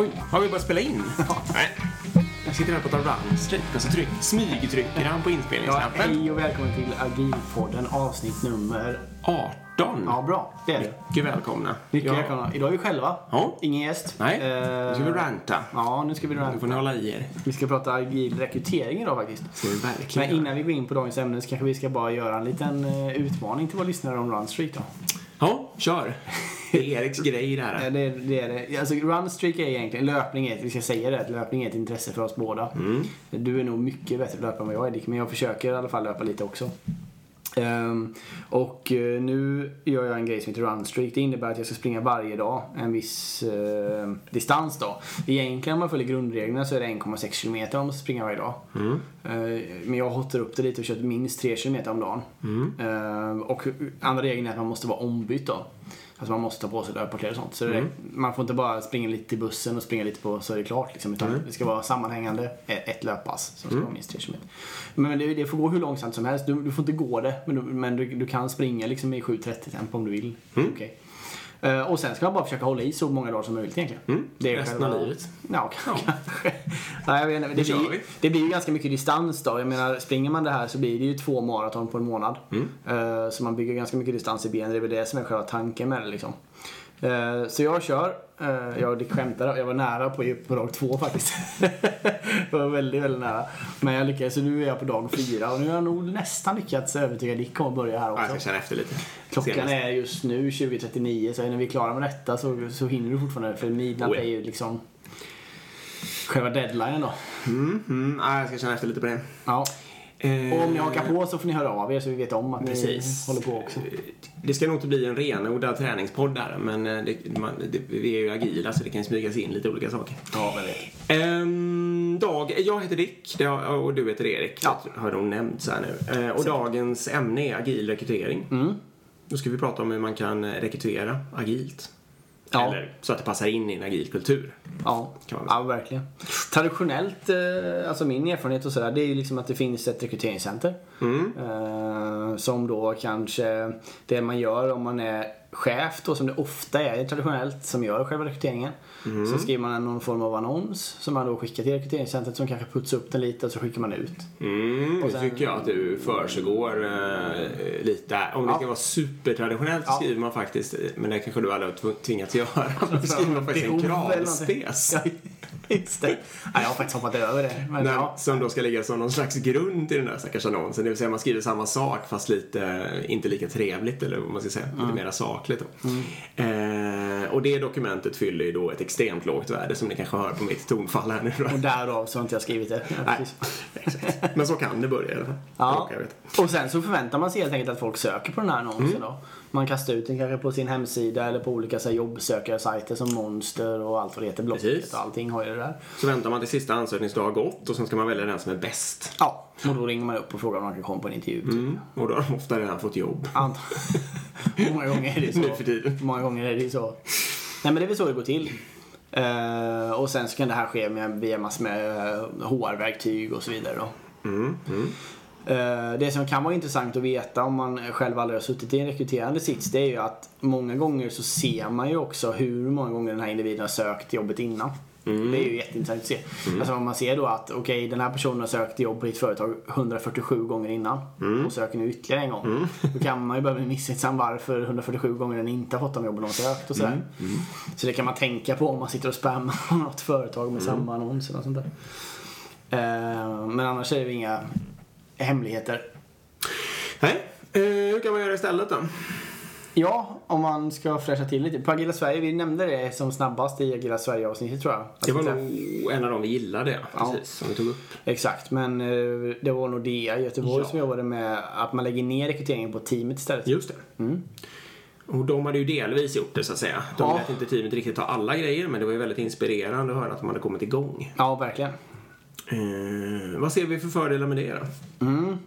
Oj, har vi börjat spela in? Nej. Jag sitter här på ett runstreak och så tryck, smygtrycker han på Ja, inspelningsknappen. hej och välkommen till Agilpodden avsnitt nummer... 18. Ja, bra. Det är det. Mycket välkomna. Mycket ja. välkomna. Idag är vi själva. Ja. Ingen gäst. Nej, Eh, nu ska vi ranta. Ja, nu ska vi Nu får ni ranta. hålla i er. Vi ska prata agil rekrytering idag faktiskt. Ska vi verkligen Men innan vi går in på dagens ämne så kanske vi ska bara göra en liten eh, utmaning till våra lyssnare om Runstreak då. Ja, kör. Eriks grej det här. Det, det är det. Alltså Runstreak är egentligen, löpning är, vi ska säga det, löpning är ett intresse för oss båda. Mm. Du är nog mycket bättre löpare än vad jag är Dick, men jag försöker i alla fall löpa lite också. Ehm, och eh, nu gör jag en grej som heter Runstreak. Det innebär att jag ska springa varje dag en viss eh, distans då. Egentligen om man följer grundreglerna så är det 1,6 km om man ska springa varje dag. Mm. Eh, men jag hotar upp det lite och kört minst 3 km om dagen. Mm. Ehm, och andra regeln är att man måste vara ombytt då. Alltså man måste ta på sig löparkläder och sånt. Så det, Mm. man får inte bara springa lite till bussen och springa lite på så är det klart. Liksom, utan Mm. det ska vara sammanhängande ett, ett löppass som ska vara minst 3 km. Men det, det får gå hur långsamt som helst. Du, du får inte gå det, men du, men du, du kan springa liksom i 7.30 tempo om du vill. Mm. Okej. Eh, och sen ska man bara försöka hålla i så många dagar som möjligt egentligen. Mm. Det är Resten av livet. Ja, kanske. Nej, jag vet inte. Det, kör blir, det blir ju ganska mycket distans då. Jag menar, springer man det här så blir det ju två maraton på en månad. Mm. Eh, så man bygger ganska mycket distans i benen. Det är väl det som är själva tanken med det liksom. Eh, så jag kör. Uh, jag skämtar, jag var nära på, på dag två faktiskt. jag var väldigt, väldigt nära. Men jag lyckades, så nu är jag på dag fyra och nu har jag nog nästan lyckats övertyga Dick om att börja här Ja, jag också. ska känna efter lite. Klockan Senast. är just nu 20.39 så när vi är klara med detta så, så hinner du fortfarande för midnatt Oh ja. är ju liksom själva deadline då. Mm, mm. Ja, jag ska känna efter lite på det. Ja. Eh, Och om ni hakar på så får ni höra av er så vi vet om att Precis. ni håller på också. Det ska nog inte bli en renodlad träningspodd där, men eh, det, man, det, vi är ju agila så det kan smygas in lite olika saker. Ja, vet. Ehm, dag, jag heter Dick och du heter Erik. Ja. Det har nog nämnts här nu. Eh, och dagens ämne är agil rekrytering. Mm. Då ska vi prata om hur man kan eh, rekrytera agilt. Ja. Eller så att det passar in i en agil kultur. Ja, Kan man väl ja verkligen. Traditionellt, eh, alltså min erfarenhet och sådär, det är ju liksom att det finns ett rekryteringscenter. Mm. Eh, som då kanske, det man gör om man är chef då, som det ofta är traditionellt, som gör själva rekryteringen. Mm. Så skriver man någon form av annons som man då skickar till rekryteringscentret som kanske putsar upp den lite och så skickar man ut. Mm, Och det sen- tycker jag att du försiggår eh, lite. Om det Ja. ska vara supertraditionellt så Ja. skriver man faktiskt, men det kanske du aldrig har tv- tvingats göra, då skriver man faktiskt en Behov just det. Nej, jag har faktiskt hoppat över det. Men Men, ja. Som då ska ligga som någon slags grund till den där stackars annonsen. Det vill säga man skriver samma sak fast lite, inte lika trevligt eller vad man ska säga, lite mer sakligt. Då. Eh, och det dokumentet fyller ju då ett extremt lågt värde som ni kanske hör på mitt tonfall här nu. Då. Och därav så har inte jag skrivit det. Ja, Nej, exakt. Men så kan det börja i alla fall. Ja. Och sen så förväntar man sig helt enkelt att folk söker på den här annonsen Mm. då. Man kastar ut den kanske på sin hemsida eller på olika så här, jobbsökarsajter som Monster och allt vad det heter. Blocket Precis. och allting har ju det där. Så väntar man till sista ansökningsdag har gått och sen ska man välja den som är bäst. Ja, och då ringer man upp och frågar om man kan komma på en intervju. typ. Mm. Och då har de ofta redan fått jobb. Ant- Många gånger är det så. Nu för tiden. Många gånger är det så. Nej men det är väl så det går till. Eh, och sen så kan det här ske med, via massor med eh, HR-verktyg och så vidare då. Mm. Mm. Eh, Det som kan vara intressant att veta om man själv aldrig har suttit i en rekryterande sits det är ju att många gånger så ser man ju också hur många gånger den här individen har sökt jobbet innan. Mm. Det är ju jätteintressant att se. Alltså om man ser då att okej den här personen har sökt jobb på ditt företag 147 gånger innan Mm. och söker nu ytterligare en gång. Då kan man ju börja bli misstänksam varför 147 gånger den inte har fått de jobben de har sökt och sådär. Mm. Så det kan man tänka på om man sitter och spammar något företag Mm. med samma annons eller sånt där. Eh, Men annars är det inga hemligheter. Nej. Eh, hur kan man göra istället då? Ja, om man ska fräscha till lite. På Agila Sverige, vi nämnde det som snabbast i Agila Sverige-avsnittet tror jag. Att Det var nog en av de vi gillade. Ja. Precis, som vi tog upp. Exakt, men eh, det var Nordea i Göteborg Ja. som jobbade med att man lägger ner rekryteringen på teamet istället. Just det. Mm. Och de hade ju delvis gjort det så att säga. De Ja. lät inte teamet riktigt ta alla grejer men det var ju väldigt inspirerande att höra att de hade kommit igång. Ja, verkligen. Eh, vad ser vi för fördelar med det då? Mm.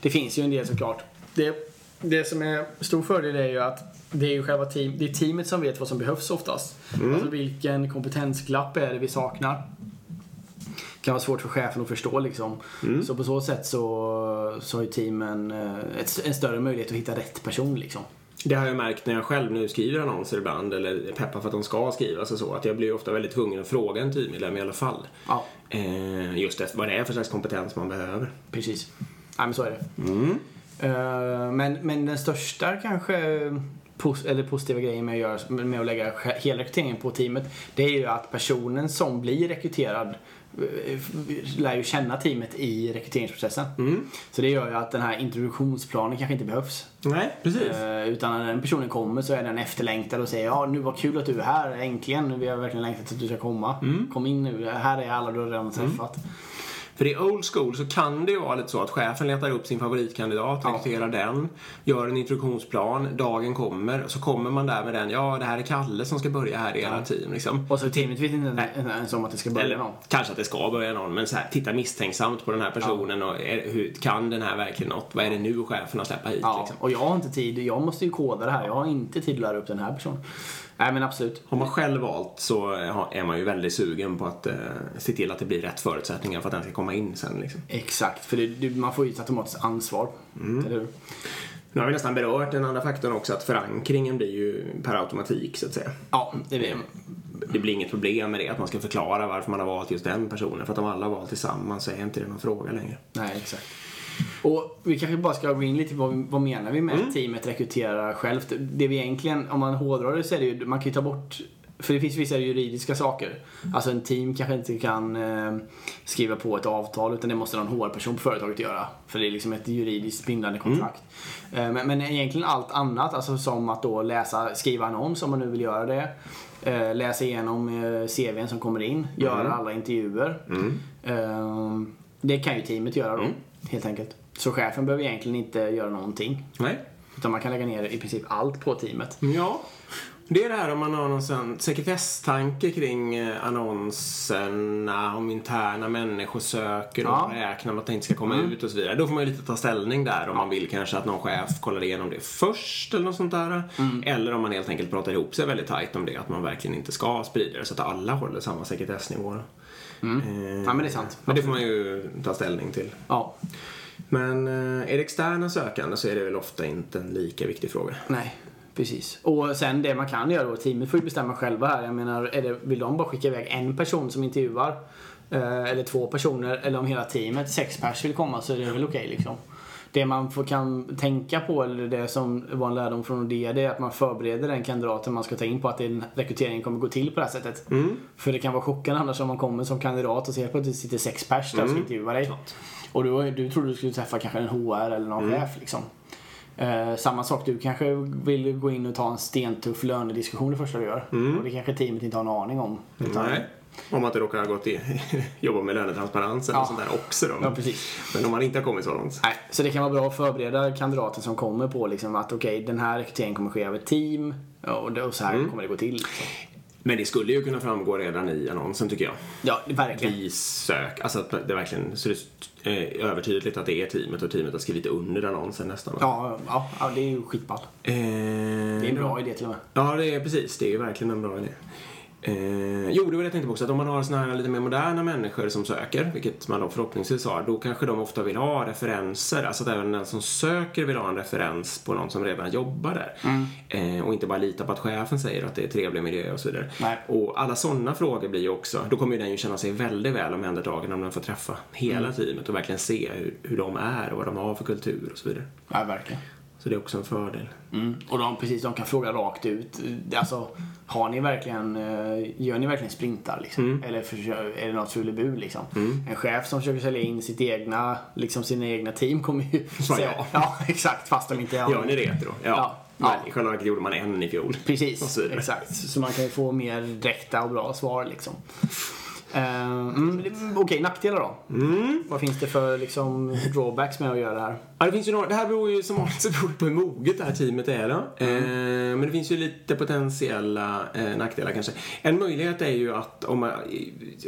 Det finns ju en del såklart. Det, det som är stor fördel är ju att det är ju själva team, det är teamet som vet vad som behövs oftast. Alltså vilken kompetensglapp är det vi saknar. Det kan vara svårt för chefen att förstå liksom. Så på så sätt så, så har ju teamen eh, ett, en större möjlighet att hitta rätt person liksom. Det har jag märkt när jag själv nu skriver annonser ibland eller peppar för att de ska skrivas och så. Att jag blir ofta väldigt tvungen att fråga en teammedlem i alla fall. Ja, Eh, just det, vad det är för slags kompetens man behöver. precis. Nej, men så är det. Mm. Eh, men, men den största kanske pos- eller positiva grejen med att, göra, med att lägga sj- hela rekryteringen på teamet det är ju att personen som blir rekryterad lär ju känna teamet i rekryteringsprocessen. Mm. Så det gör ju att den här introduktionsplanen kanske inte behövs. Nej, precis. Eh, utan när den personen kommer så är den efterlängtad och säger ja nu var kul att du är här, äntligen. Vi har verkligen längtat att du ska komma. Kom in nu, här är alla du har redan träffat. För i old school så kan det ju vara lite så att chefen letar upp sin favoritkandidat, Ja. rekryterar den, gör en introduktionsplan, dagen kommer, så kommer man där med den, ja det här är Kalle som ska börja här i era team liksom. Och så teamet vet inte ens om att det ska börja Eller någon. kanske att det ska börja någon, men så här, titta misstänksamt på den här personen och är, hur, kan den här verkligen något? Vad är det nu chefen har släppt hit Ja, liksom? och jag har inte tid. Jag måste ju koda det här. Jag har inte tid att lära upp den här personen. Nej, men absolut. Har man själv valt så är man ju väldigt sugen på att eh, se till att det blir rätt förutsättningar för att den ska komma in sen liksom. Exakt, för det, det, man får ju ett automatiskt ansvar. Mm. Eller hur? Nu har vi nästan berört den andra faktorn också, att förankringen blir ju per automatik så att säga. Ja, det vet Det blir inget problem med det, att man ska förklara varför man har valt just den personen. För att om alla har valt tillsammans så är inte det någon fråga längre. Nej, exakt. Och vi kanske bara ska gå in lite på vad, menar vi med Mm. teamet rekryterar självt. Det vi egentligen, om man hårdrar det så är det ju, man kan ju ta bort för det finns vissa juridiska saker. Alltså en team kanske inte kan eh, skriva på ett avtal utan det måste någon HR-person på företaget göra. För det är liksom ett juridiskt bindande kontrakt. Eh, men, men egentligen allt annat, alltså som att då läsa, skriva annons om man nu vill göra det. Eh, läsa igenom eh, CVn som kommer in, göra alla intervjuer. Eh, det kan ju teamet göra då, helt enkelt. Så chefen behöver egentligen inte göra någonting. Nej. Utan man kan lägga ner i princip allt på teamet. Ja. Det är det här om man har någon sån sekretesstanke kring eh, annonserna, om interna människor söker och Ja. räknar med att det inte ska komma ut och så vidare. Då får man ju lite ta ställning där om man vill kanske att någon chef kollar igenom det först eller något sånt där. Eller om man helt enkelt pratar ihop sig väldigt tajt om det, att man verkligen inte ska sprida det så att alla håller samma sekretessnivåer. Eh, Ja, men det är sant. Men det får man ju ta ställning till. Ja, Men eh, är det externa sökande så är det väl ofta inte en lika viktig fråga. nej. Precis. Och sen det man kan göra då, teamet får ju bestämma själva här. Jag menar, är det, vill de bara skicka iväg en person som intervjuar? Eh, eller två personer, eller om hela teamet, sex pers vill komma så är det väl okej liksom. Det man får, kan tänka på, eller det som var en lärdom från Nordea, det är att man förbereder den kandidaten man ska ta in på att den rekryteringen kommer gå till på det här sättet. För det kan vara chockande annars om man kommer som kandidat och ser på att det sitter sex pers där och ska intervjua dig. Och du, du trodde du skulle träffa kanske en HR eller någon chef liksom. Eh, samma sak, du kanske vill gå in och ta en stentuff lönediskussion det första du gör. Och det kanske teamet inte har en aning om. Utan, Nej. Om man inte råkar ha gått i, jobba med lönetransparens eller Ja. sånt där också då. Ja, precis. Men om man inte har kommit så långt. Nej, så det kan vara bra att förbereda kandidaten som kommer på liksom att okej, den här rekryteringen kommer ske av ett team och, det, och så här kommer det gå till. Liksom. Men det skulle ju kunna framgå redan i annonsen tycker jag. Ja, verkligen. Vi sök, alltså det verkligen så det är övertydligt att det är teamet och teamet har skrivit under annonsen nästan. Ja, ja, ja, det är ju skitball. Eh, Det är en bra idé till och med. Ja, det är precis. Det är ju verkligen en bra idé. Eh, jo, det var det jag tänkte på också. Att om man har såna här lite mer moderna människor som söker, vilket man då förhoppningsvis har, då kanske de ofta vill ha referenser. Alltså att även den som söker vill ha en referens på någon som redan jobbar där. Eh, och inte bara lita på att chefen säger att det är trevlig miljö och så vidare. Nej. Och alla sådana frågor blir ju också, då kommer ju den ju känna sig väldigt väl omhändertagen om den får träffa hela teamet och verkligen se hur, hur de är och vad de har för kultur och så vidare. Ja, verkligen. Så det är också en fördel. Mm. Och de, precis, de kan fråga rakt ut. Alltså, har ni verkligen, eh, gör ni verkligen sprintar liksom? Eller försö- är det något fulebur liksom? En chef som försöker sälja in sitt egna, liksom sina egna team kommer ju Sa jag. Ja, exakt. Fast de inte har Gör ni retro? Ja. Ja. Men Ja. i själva verket gjorde man en i fjol. Precis, så exakt. Så man kan ju få mer direkta och bra svar liksom. Eh, mm, Okej, nackdelar då? Vad finns det för liksom, drawbacks med att göra det här? Ja, det, finns ju några, det här beror ju som vanligt beror på hur moget det här teamet är. Då. Eh, men det finns ju lite potentiella eh, nackdelar kanske. En möjlighet är ju att om, man,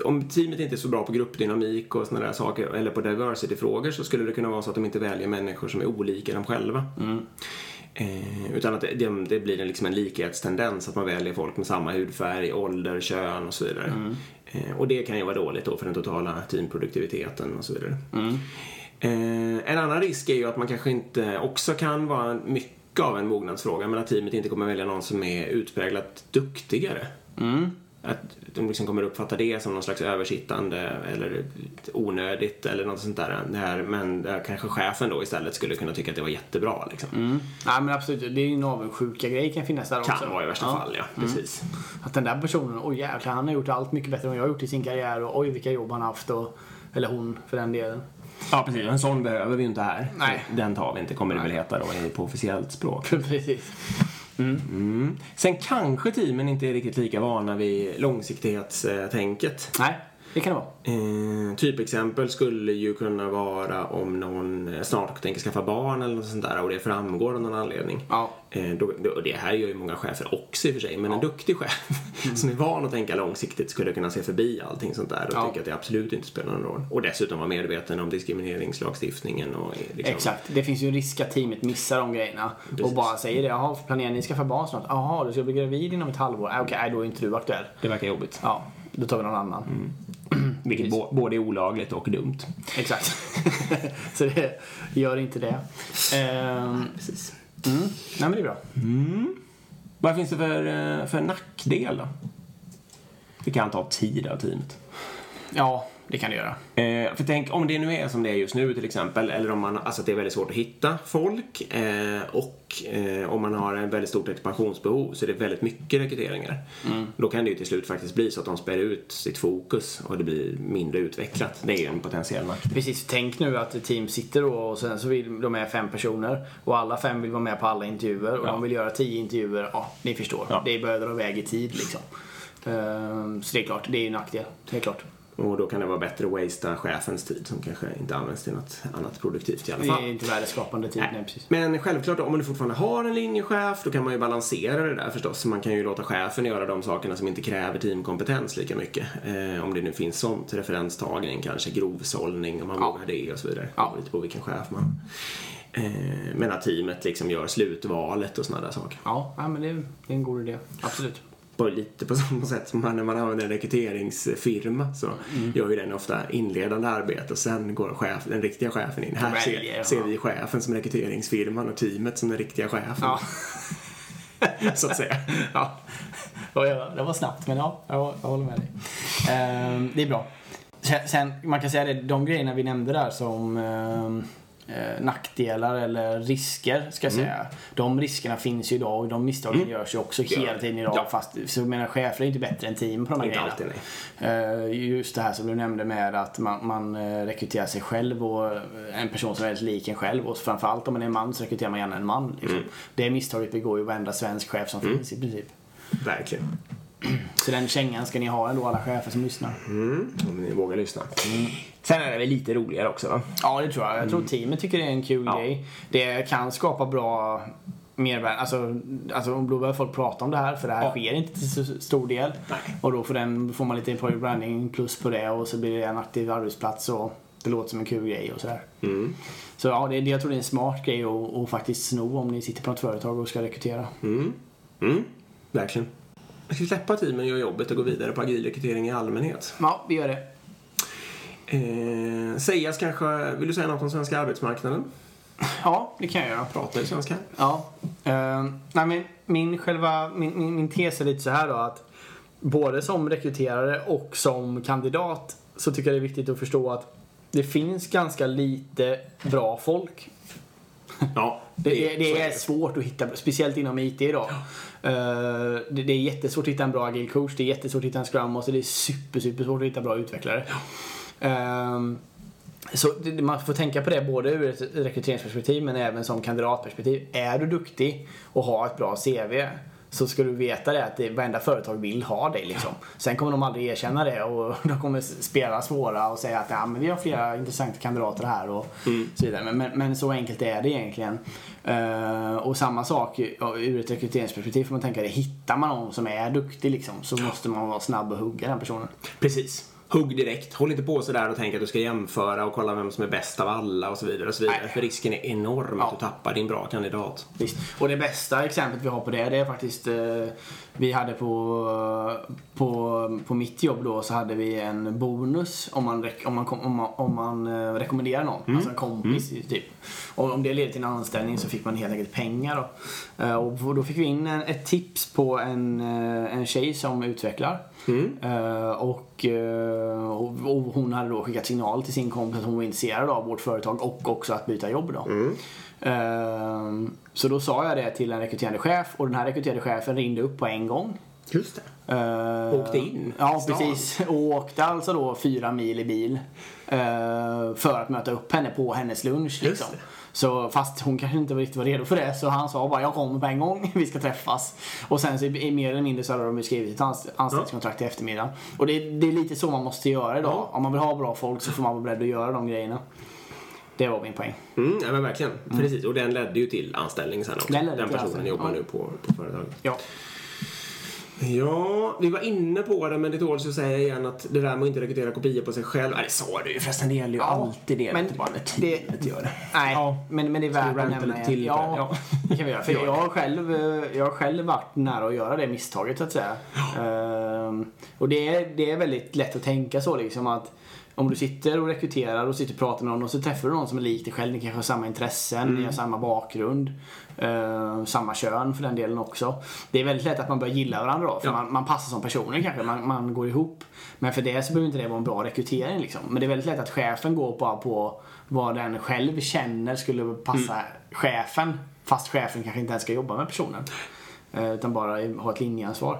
om teamet inte är så bra på gruppdynamik och sådana där saker, eller på diversity-frågor, så skulle det kunna vara så att de inte väljer människor som är olika dem själva. Eh, utan att det, det, det blir en, liksom en likhetstendens, att man väljer folk med samma hudfärg, ålder, kön och så vidare. Eh, och det kan ju vara dåligt då för den totala teamproduktiviteten och så vidare. Eh, en annan risk är ju att man kanske inte också kan vara mycket av en mognadsfråga men att teamet inte kommer välja någon som är utpräglat duktigare. Mm. Att de liksom kommer uppfatta det som någon slags översittande eller onödigt eller något sånt där. Det här, men där kanske chefen då istället skulle kunna tycka att det var jättebra. Liksom. Mm. Ja men absolut, det är ju en avundsjuka grej kan finnas där Kan också. vara i värsta fall, ja. Precis. Att den där personen, oj jäklar han har gjort allt mycket bättre än jag har gjort i sin karriär och oj vilka jobb han har haft och, eller hon för den delen. Ja, precis. En sån behöver vi ju inte här. Nej. Den tar vi inte, kommer det väl heta då på officiellt språk. Precis. Mm. Sen kanske teamen inte är riktigt lika vana vid långsiktighetstänket. Nej, det kan det vara. Eh, typexempel skulle ju kunna vara om någon eh, snart tänker skaffa barn eller något sånt där och det framgår av någon anledning. Ja. Eh, då, då, och det här gör ju många chefer också i och för sig, men en duktig chef som är van att tänka långsiktigt skulle kunna se förbi allting sånt där och Ja. tycka att det absolut inte spelar någon roll. Och dessutom vara medveten om diskrimineringslagstiftningen och liksom, Exakt. Det finns ju en risk att teamet missar de grejerna. Precis. Och bara säger det. Jaha, planerar ni skaffa barn snart? Jaha, du ska bli gravid inom ett halvår? Ah, Okej, nej, då är inte du aktuell. Det verkar jobbigt. Ja, då tar vi någon annan. Vilket bo- både är olagligt och dumt. Exakt. Så det gör inte det. Ehm, Precis. mm. Nej men det är bra. Vad finns det för, eh, för nackdel då? Det kan ta tid av teamet. Ja, det kan det göra. Eh, för tänk om det nu är som det är just nu till exempel, eller om man, alltså att det är väldigt svårt att hitta folk eh, och eh, om man har en väldigt stort expansionsbehov så är det väldigt mycket rekryteringar. Då kan det ju till slut faktiskt bli så att de spär ut sitt fokus och det blir mindre utvecklat. Det är ju en potentiell nackdel. Precis, tänk nu att ett team sitter då och sen så vill de är fem personer och alla fem vill vara med på alla intervjuer och Ja. de vill göra tio intervjuer. Ja, ni förstår. Ja. Det börjar dra iväg i tid liksom. Ehm, Så det är klart, det är ju en nackdel. Det är klart. Och då kan det vara bättre att wastea chefens tid som kanske inte används till något annat produktivt i alla Det fall. är inte värdeskapande tid. Nej, precis. Men självklart, om man fortfarande har en linjechef, då kan man ju balansera det där förstås. Man kan ju låta chefen göra de sakerna som inte kräver teamkompetens lika mycket. Eh, om det nu finns sånt, referenstagning, kanske grovsållning, om man Ja. vågar det och så vidare. Ja. Det Lite på vilken chef man eh, Men att teamet liksom gör slutvalet och sådana där saker. Ja, ja, men det är, det är en god idé. Absolut. På lite på samma sätt som när man använder en rekryteringsfirma så Mm. gör ju den ofta inledande arbete och sen går chef, den riktiga chefen in. Här väljer, ser, ser vi chefen som rekryteringsfirman och teamet som den riktiga chefen. Ja. så att säga. ja. Det var snabbt, men ja, jag, jag håller med dig. Ehm, det är bra. Sen- Sen, man kan säga det, de grejerna vi nämnde där som ehm, eh, nackdelar eller risker, ska jag Mm. säga. De riskerna finns ju idag och de misstagen görs ju också Ja. hela tiden idag. Ja. Fast, så menar, chefer är inte bättre än team på de här Inte grejerna. alltid. Eh, Just det här som du nämnde med att man, man eh, rekryterar sig själv och eh, en person som är väldigt lik en själv. Och framförallt om man är en man så rekryterar man gärna en man. Liksom. Mm. Det misstaget begår ju varenda svensk chef som finns i princip. Verkligen. Så den kängan ska ni ha ändå alla chefer som lyssnar. Mm, om ni vågar lyssna. Sen är det väl lite roligare också va? Ja det tror jag. Jag tror teamet tycker det är en kul Ja. grej. Det kan skapa bra mervärde. Alltså, alltså då börjar folk prata om det här för det här Ja. sker inte till så stor del. Nej. Och då får, den, får man lite employer branding plus på det och så blir det en aktiv arbetsplats och det låter som en kul grej och sådär. Mm. Så ja, det, det- jag tror det är en smart grej att, att faktiskt sno om ni sitter på något företag och ska rekrytera. Mm. Mm. Verkligen. Jag ska släppa teamen, göra jobbet och gå vidare på agil rekrytering i allmänhet. Ja, vi gör det. Eh, sägas kanske, vill du säga något om svenska arbetsmarknaden? Ja, det kan jag göra. Prata i svenska. Ja. Eh, nej, men min, själva, min, min, min tes är lite så här då att både som rekryterare och som kandidat så tycker jag det är viktigt att förstå att det finns ganska lite bra folk. Ja, Det är, det är det. svårt att hitta, speciellt inom IT idag. Eh, det, det är jättesvårt att hitta en bra agil coach, det är jättesvårt att hitta en scrum master, det är super, super svårt att hitta bra utvecklare. Ehm, så det, man får tänka på det både ur ett rekryteringsperspektiv men även som kandidatperspektiv. Är du duktig och har ett bra CV så ska du veta det att det, varenda företag vill ha dig liksom. Sen kommer de aldrig erkänna det och de kommer spela svåra och säga att ja, men vi har flera intressanta kandidater här och så vidare. Men, men, men så enkelt är det egentligen. Eh, och samma sak ur ett rekryteringsperspektiv får man tänka det. Hittar man någon som är duktig liksom så måste man vara snabb och hugga den personen. Precis. Hugg direkt. Håll inte på sådär och tänk att du ska jämföra och kolla vem som är bäst av alla och så vidare. Och så vidare. Nej. För risken är enorm att Ja. du tappar din bra kandidat. Visst. Och det bästa exemplet vi har på det, det är faktiskt eh, vi hade på, på, på mitt jobb då så hade vi en bonus om man, om man, om man, om man eh, rekommenderar någon, alltså en kompis typ. Och om det leder till en anställning så fick man helt enkelt pengar då. Eh, och då fick vi in en, ett tips på en, eh, en tjej som utvecklar. Eh, och, och, och hon hade då skickat signal till sin kompis att hon var intresserad av vårt företag och också att byta jobb då. Ehm, Så då sa jag det till en rekryterande chef och den här rekryterande chefen ringde upp på en gång. Just det. Ehm, Åkte in Ja, stan. precis. Och åkte alltså då fyra mil i bil. eh, För att möta upp henne på hennes lunch. Liksom. Så fast hon kanske inte riktigt var redo för det så han sa bara jag kommer på en gång, vi ska träffas. Och sen så i mer eller mindre så hade de skrivit ett anst- anställningskontrakt i eftermiddag. Och det, det är lite så man måste göra idag. Ja. Om man vill ha bra folk så får man vara beredd att göra de grejerna. Det var min poäng. Mm, ja men verkligen. Precis. Och den ledde ju till anställning sen också. Den Den, personen anställning, jobbar ja. nu på, på företaget. Ja. Ja, vi var inne på det men det tål att säga igen att det där med att inte rekrytera kopior på sig själv. Nej, det sa du ju förresten. Det gäller ju alltid det. men inte bara när det- teamet gör det. Nej, Ja. men, men det är värt att nämna till det? Ja, det kan vi göra. För jag har, själv, eh, jag har själv varit nära att göra det misstaget så att säga. Ehm, och det är, det är väldigt lätt att tänka så liksom att om du sitter och rekryterar och sitter och pratar med någon och så träffar du någon som är lik dig själv. Ni kanske har samma intressen, ni har samma bakgrund. eh, samma kön för den delen också. Det är väldigt lätt att man börjar gilla varandra då. För Ja. man, man passar som personer kanske, man, man går ihop. Men för det så behöver inte det vara en bra rekrytering liksom. Men det är väldigt lätt att chefen går bara på vad den själv känner skulle passa chefen. Fast chefen kanske inte ens ska jobba med personen. Eh, Utan bara ha ett linjeansvar.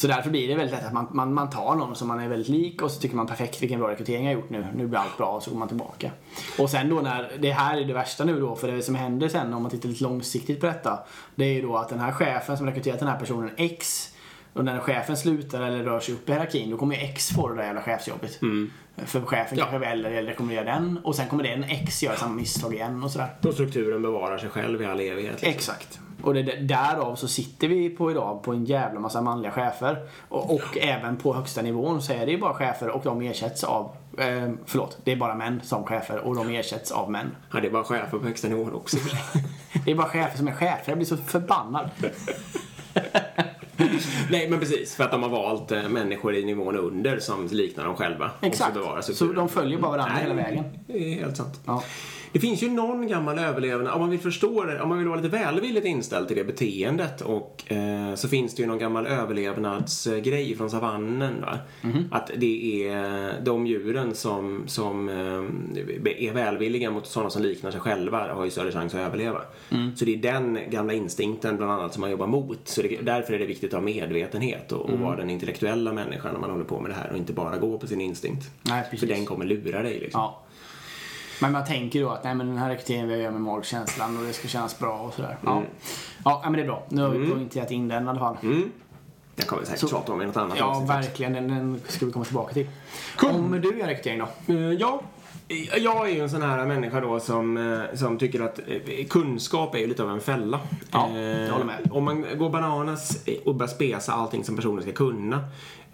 Så därför blir det väldigt lätt att man, man, man tar någon som man är väldigt lik och så tycker man perfekt vilken bra rekrytering jag gjort nu. Nu blir allt bra och så går man tillbaka. Och sen då när, det här är det värsta nu då för det som händer sen om man tittar lite långsiktigt på detta. Det är ju då att den här chefen som rekryterat den här personen X och när chefen slutar eller rör sig upp i hierarkin då kommer ju X få det där jävla chefsjobbet. För chefen Ja. kanske väljer eller rekommenderar den och sen kommer den X göra samma misstag igen och sådär. Och strukturen bevarar sig själv i all evighet. liksom. Exakt. Och det, därav så sitter vi på idag på en jävla massa manliga chefer. Och, och även på högsta nivån så är det ju bara chefer och de ersätts av, eh, förlåt, det är bara män som chefer och de ersätts av män. Ja, det är bara chefer på högsta nivån också. Det är bara chefer som är chefer, jag blir så förbannad. Nej, men precis. För att de har valt eh, människor i nivån under som liknar dem själva. Exakt. Så Så de följer bara varandra Nej, hela vägen. Det är helt sant. Ja. Det finns ju någon gammal överlevnad, om man vill förstå det, om man vill vara lite välvilligt inställd till det beteendet och eh, så finns det ju någon gammal överlevnadsgrej från savannen. Va? Mhm. Att det är de djuren som, som eh, är välvilliga mot sådana som liknar sig själva har ju större chans att överleva. Mm. Så det är den gamla instinkten bland annat som man jobbar mot. Så det, därför är det viktigt att ha medvetenhet och, och Mm. vara den intellektuella människan när man håller på med det här och inte bara gå på sin instinkt. Nej, För den kommer lura dig liksom. Ja. Men man tänker då att nej, men den här rekryteringen vill jag göra med magkänslan och det ska kännas bra och sådär. Ja. ja, men det är bra. Nu har vi poängterat in den i alla fall. Mm. Den kommer vi säkert Så- tjata om i något annat Ja, avsnitt verkligen. Den, den ska vi komma tillbaka till. Om du gör rekrytering då? Eh, Ja, jag är ju en sån här människa då som, eh, som tycker att eh, kunskap är ju lite av en fälla. Ja, Eh, jag håller med. Om man går bananas och börjar spesa allting som personen ska kunna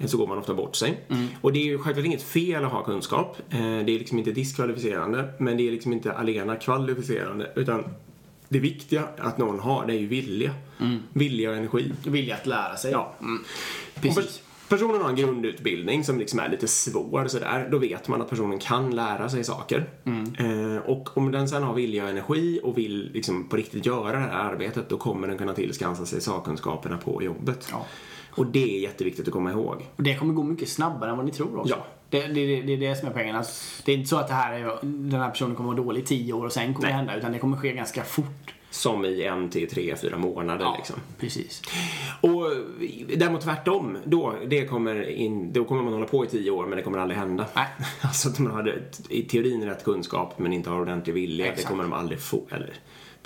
så går man ofta bort sig. Mm. Och det är ju självklart inget fel att ha kunskap. Det är liksom inte diskvalificerande men det är liksom inte alena kvalificerande utan det viktiga att någon har det är ju vilja. Vilja och energi. Vilja att lära sig. Ja. Mm. Precis. Pers- personen har en grundutbildning som liksom är lite svår sådär, då vet man att personen kan lära sig saker. Eh, och om den sen har vilja och energi och vill liksom på riktigt göra det här arbetet, då kommer den kunna tillskansa sig sakkunskaperna på jobbet. Ja. Och det är jätteviktigt att komma ihåg. Och det kommer gå mycket snabbare än vad ni tror också. Ja. Det, det, det, det är det som är poängen. Att det är inte så att det här är, den här personen kommer vara dålig i tio år och sen kommer Nej. det hända. Utan det kommer ske ganska fort. Som i en till tre, fyra månader liksom. precis. Och däremot tvärtom, då, det kommer in, då kommer man hålla på i tio år men det kommer aldrig hända. Nej. Alltså att man har i teorin rätt kunskap men inte har ordentlig vilja, Exakt. det kommer de aldrig få. Eller,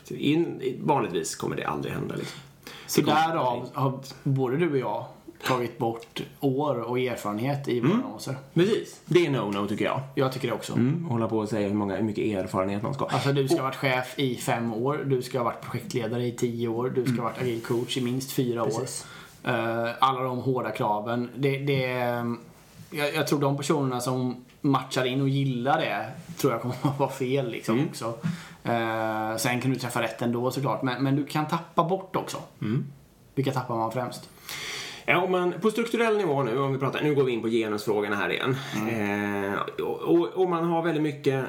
in, vanligtvis kommer det aldrig hända liksom. Så därav har både du och jag tagit bort år och erfarenhet i våra annonser. Precis, det är no-no tycker jag. Jag tycker det också. Mm, hålla på och säga hur, många, hur mycket erfarenhet man ska ha. Alltså du ska ha varit chef i fem år, du ska ha varit projektledare i tio år, du ska ha varit agil coach i minst fyra år. Precis. Eh, alla de hårda kraven. Det, det, jag, jag tror de personerna som matchar in och gillar det tror jag kommer att vara fel liksom Mm. också. Eh, sen kan du träffa rätt ändå såklart, men, men du kan tappa bort också. Mm. Vilka tappar man främst? Ja, om man, på strukturell nivå nu, om vi pratar, nu går vi in på genusfrågorna här igen. Eh, och, och, man har väldigt mycket,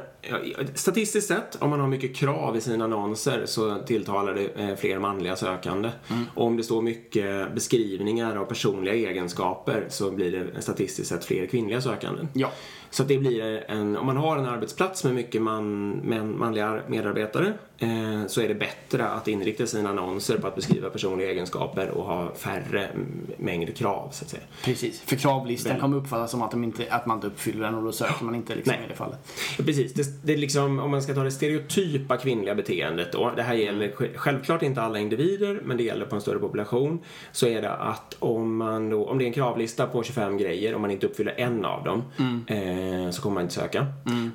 statistiskt sett, om man har mycket krav i sina annonser så tilltalar det eh, fler manliga sökande. Och om det står mycket beskrivningar av personliga egenskaper så blir det statistiskt sett fler kvinnliga sökanden. Ja. Så att det blir en, om man har en arbetsplats med mycket man, män, manliga medarbetare eh, så är det bättre att inrikta sina annonser på att beskriva personliga egenskaper och ha färre mm, mängd krav så att säga. Precis. För kravlistan kommer uppfattas som att, de inte, att man inte uppfyller den och då söker man inte liksom Nej. i det fallet. Precis, det, det är liksom, om man ska ta det stereotypa kvinnliga beteendet då. Det här gäller sj- självklart inte alla individer, men det gäller på en större population. Så är det att om man då, om det är en kravlista på 25 grejer, om man inte uppfyller en av dem, eh, så kommer man inte söka.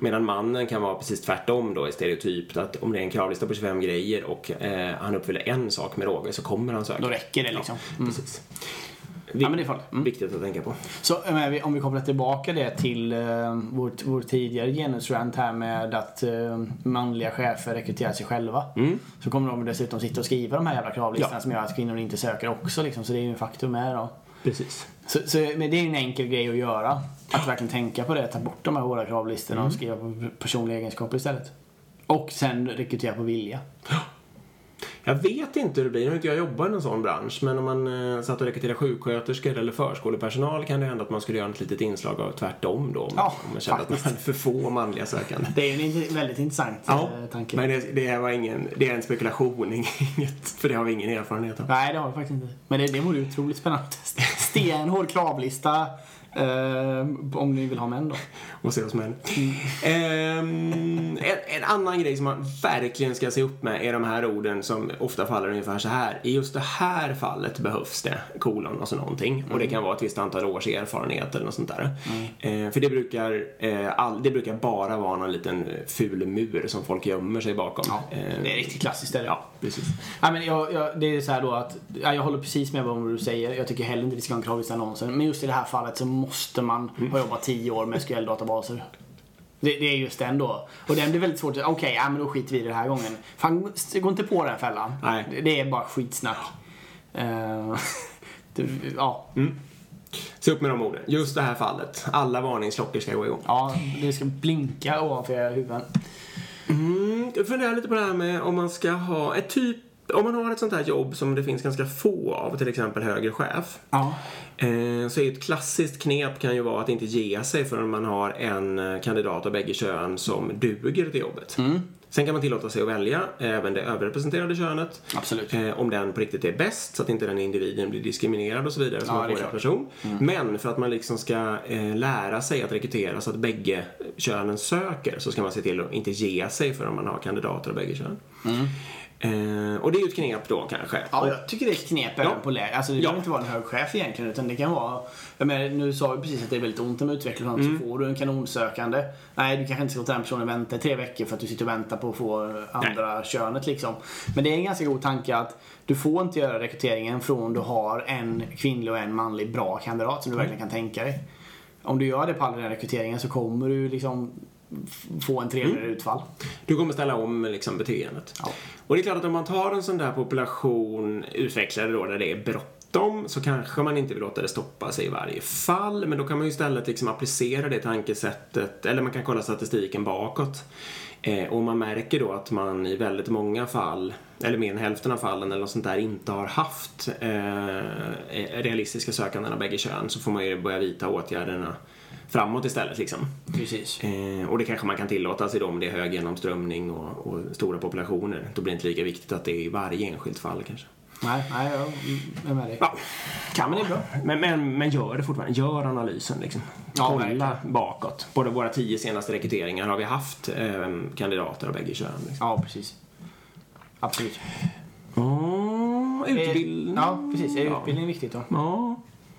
Medan mannen kan vara precis tvärtom då, i stereotypt, att om det är en kravlista på 25 grejer och eh, han uppfyller en sak med råge så kommer han söka. Då räcker det liksom. Mm. Precis. Ja, men det är farligt. Mm. Viktigt att tänka på. Så vi- om vi kopplar tillbaka det till uh, vår, vår tidigare genusrant här med att eh, manliga chefer rekryterar sig själva. Så kommer de dessutom sitta och skriva de här jävla kravlistorna Ja. som gör att kvinnor inte söker också liksom. Så det är ju en faktum med då. Precis. Så, så, men det är en enkel grej att göra. Att verkligen tänka på det. Ta bort de här hårda kravlistorna och skriva på personliga egenskaper istället. Och sen rekrytera på vilja. Jag vet inte hur det blir, nu har inte jag jobbat i någon sån bransch, men om man eh, satt och rekryterar sjuksköterskor eller förskolepersonal kan det hända att man skulle göra ett litet inslag av tvärtom då. Om, Ja, om man kände att man hade för få manliga sökande. Det är en väldigt intressant Ja, eh, tanke. men det, det, här var ingen, det är en spekulation, inget, för det har vi ingen erfarenhet av. Nej, det har vi faktiskt inte. Men det, det vore otroligt spännande. Stenhård kravlista. Eh, om ni vill ha män då. Och se oss män. Ehm, en, en annan grej som man verkligen ska se upp med är de här orden som ofta faller ungefär så här. I just det här fallet behövs det kolon och så någonting. Och det kan vara ett visst antal års erfarenhet eller något sånt där. Eh, för det brukar, eh, all, det brukar bara vara någon liten ful mur som folk gömmer sig bakom. Ja, Eh, det är riktigt klassiskt. Det. Ja, precis. Ja, men jag, jag, det är så här då att, ja, jag håller precis med vad du säger. Jag tycker heller inte vi ska ha en kravlista annonsen. Men just i det här fallet så måste man ha jobbat 10 år med SQL-databaser. Det, det är just den då. Och den blir väldigt svårt att, okej, ja, men då skiter vi i det den här gången. Fan, gå inte på den fällan. Det, det är bara skitsnack. Eh, det, ja. Se upp med de orden. Just det här fallet. Alla varningsklockor ska gå igång. ja, det ska blinka ovanför era huvuden. Mm, jag funderar lite på det här med om man ska ha ett typ om man har ett sånt här jobb som det finns ganska få av, till exempel högre chef, Ja. Eh, så ett klassiskt knep kan ju vara att inte ge sig förrän man har en eh, kandidat av bägge kön som duger till jobbet. Sen kan man tillåta sig att välja även det överrepresenterade könet. Absolut. Eh, om den på riktigt är bäst så att inte den individen blir diskriminerad och så vidare så Ja, man får klart. person. Men för att man liksom ska eh, lära sig att rekrytera så att bägge könen söker så ska man se till att inte ge sig förrän man har kandidater av bägge kön. Eh, och det är ju ett knep då kanske. Ja, jag tycker det är ett knep även Ja. på läge. Alltså det Ja. behöver inte vara en hög chef egentligen utan det kan vara... Jag menar, nu sa vi precis att det är väldigt ont om sånt, Mm. så får du en kanonsökande. Nej, du kanske inte ska låta den personen vänta i tre veckor för att du sitter och väntar på att få andra könet liksom. Men det är en ganska god tanke att du får inte göra rekryteringen från du har en kvinnlig och en manlig bra kandidat som du verkligen kan tänka dig. Om du gör det på all den här rekryteringen så kommer du liksom få en trevligare utfall. Du kommer ställa om liksom, beteendet. Ja. Och det är klart att om man tar en sån där population utvecklare då där det är bråttom så kanske man inte vill låta det stoppa sig i varje fall. Men då kan man ju istället liksom applicera det tankesättet, eller man kan kolla statistiken bakåt. Eh, och man märker då att man i väldigt många fall, eller mer än hälften av fallen eller något sånt där, inte har haft eh, realistiska sökanden av bägge kön så får man ju börja vidta åtgärderna framåt istället liksom. Precis. Eh, och det kanske man kan tillåta sig då om det är hög genomströmning och, och stora populationer. Då blir det inte lika viktigt att det är i varje enskilt fall kanske. Nej, nej, jag är med dig. Ja, Kan men det är bra. men, men, men gör det fortfarande. Gör analysen liksom. Ja, Kolla verkligen. bakåt. På våra tio senaste rekryteringar har vi haft eh, kandidater av bägge kön. Liksom. Ja, precis. Absolut. Oh, utbildning. Ja, precis. Är Ja. utbildning viktigt då? Ja.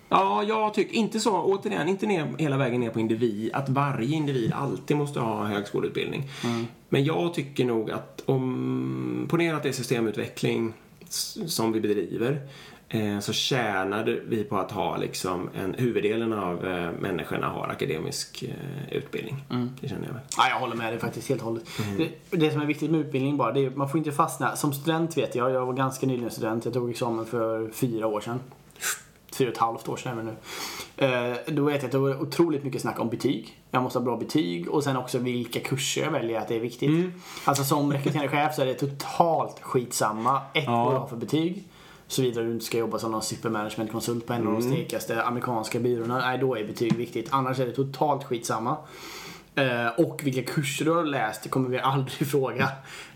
Ja, jag tycker inte så, återigen, inte ner, hela vägen ner på individ, att varje individ alltid måste ha högskoleutbildning. Men jag tycker nog att om, ponera att det är systemutveckling som vi bedriver eh, så tjänade vi på att ha liksom en, huvuddelen av eh, människorna har akademisk eh, utbildning. Det känner jag väl. Ja, jag håller med dig faktiskt helt och hållet. Det, det som är viktigt med utbildning bara, det är man får inte fastna. Som student vet jag, jag var ganska nyligen student. Jag tog examen för fyra år sedan. Fyra och ett halvt år sedan nu. Eh, då vet jag att det var otroligt mycket snack om betyg. Jag måste ha bra betyg och sen också vilka kurser jag väljer att det är viktigt. Alltså som rekryterande chef så är det totalt skitsamma. Ett Ja. vad du har för betyg. Såvida du inte ska jobba som någon supermanagementkonsult på en av de stekaste amerikanska byråerna. Nej, då är betyg viktigt. Annars är det totalt skitsamma. Eh, och vilka kurser du har läst det kommer vi aldrig fråga.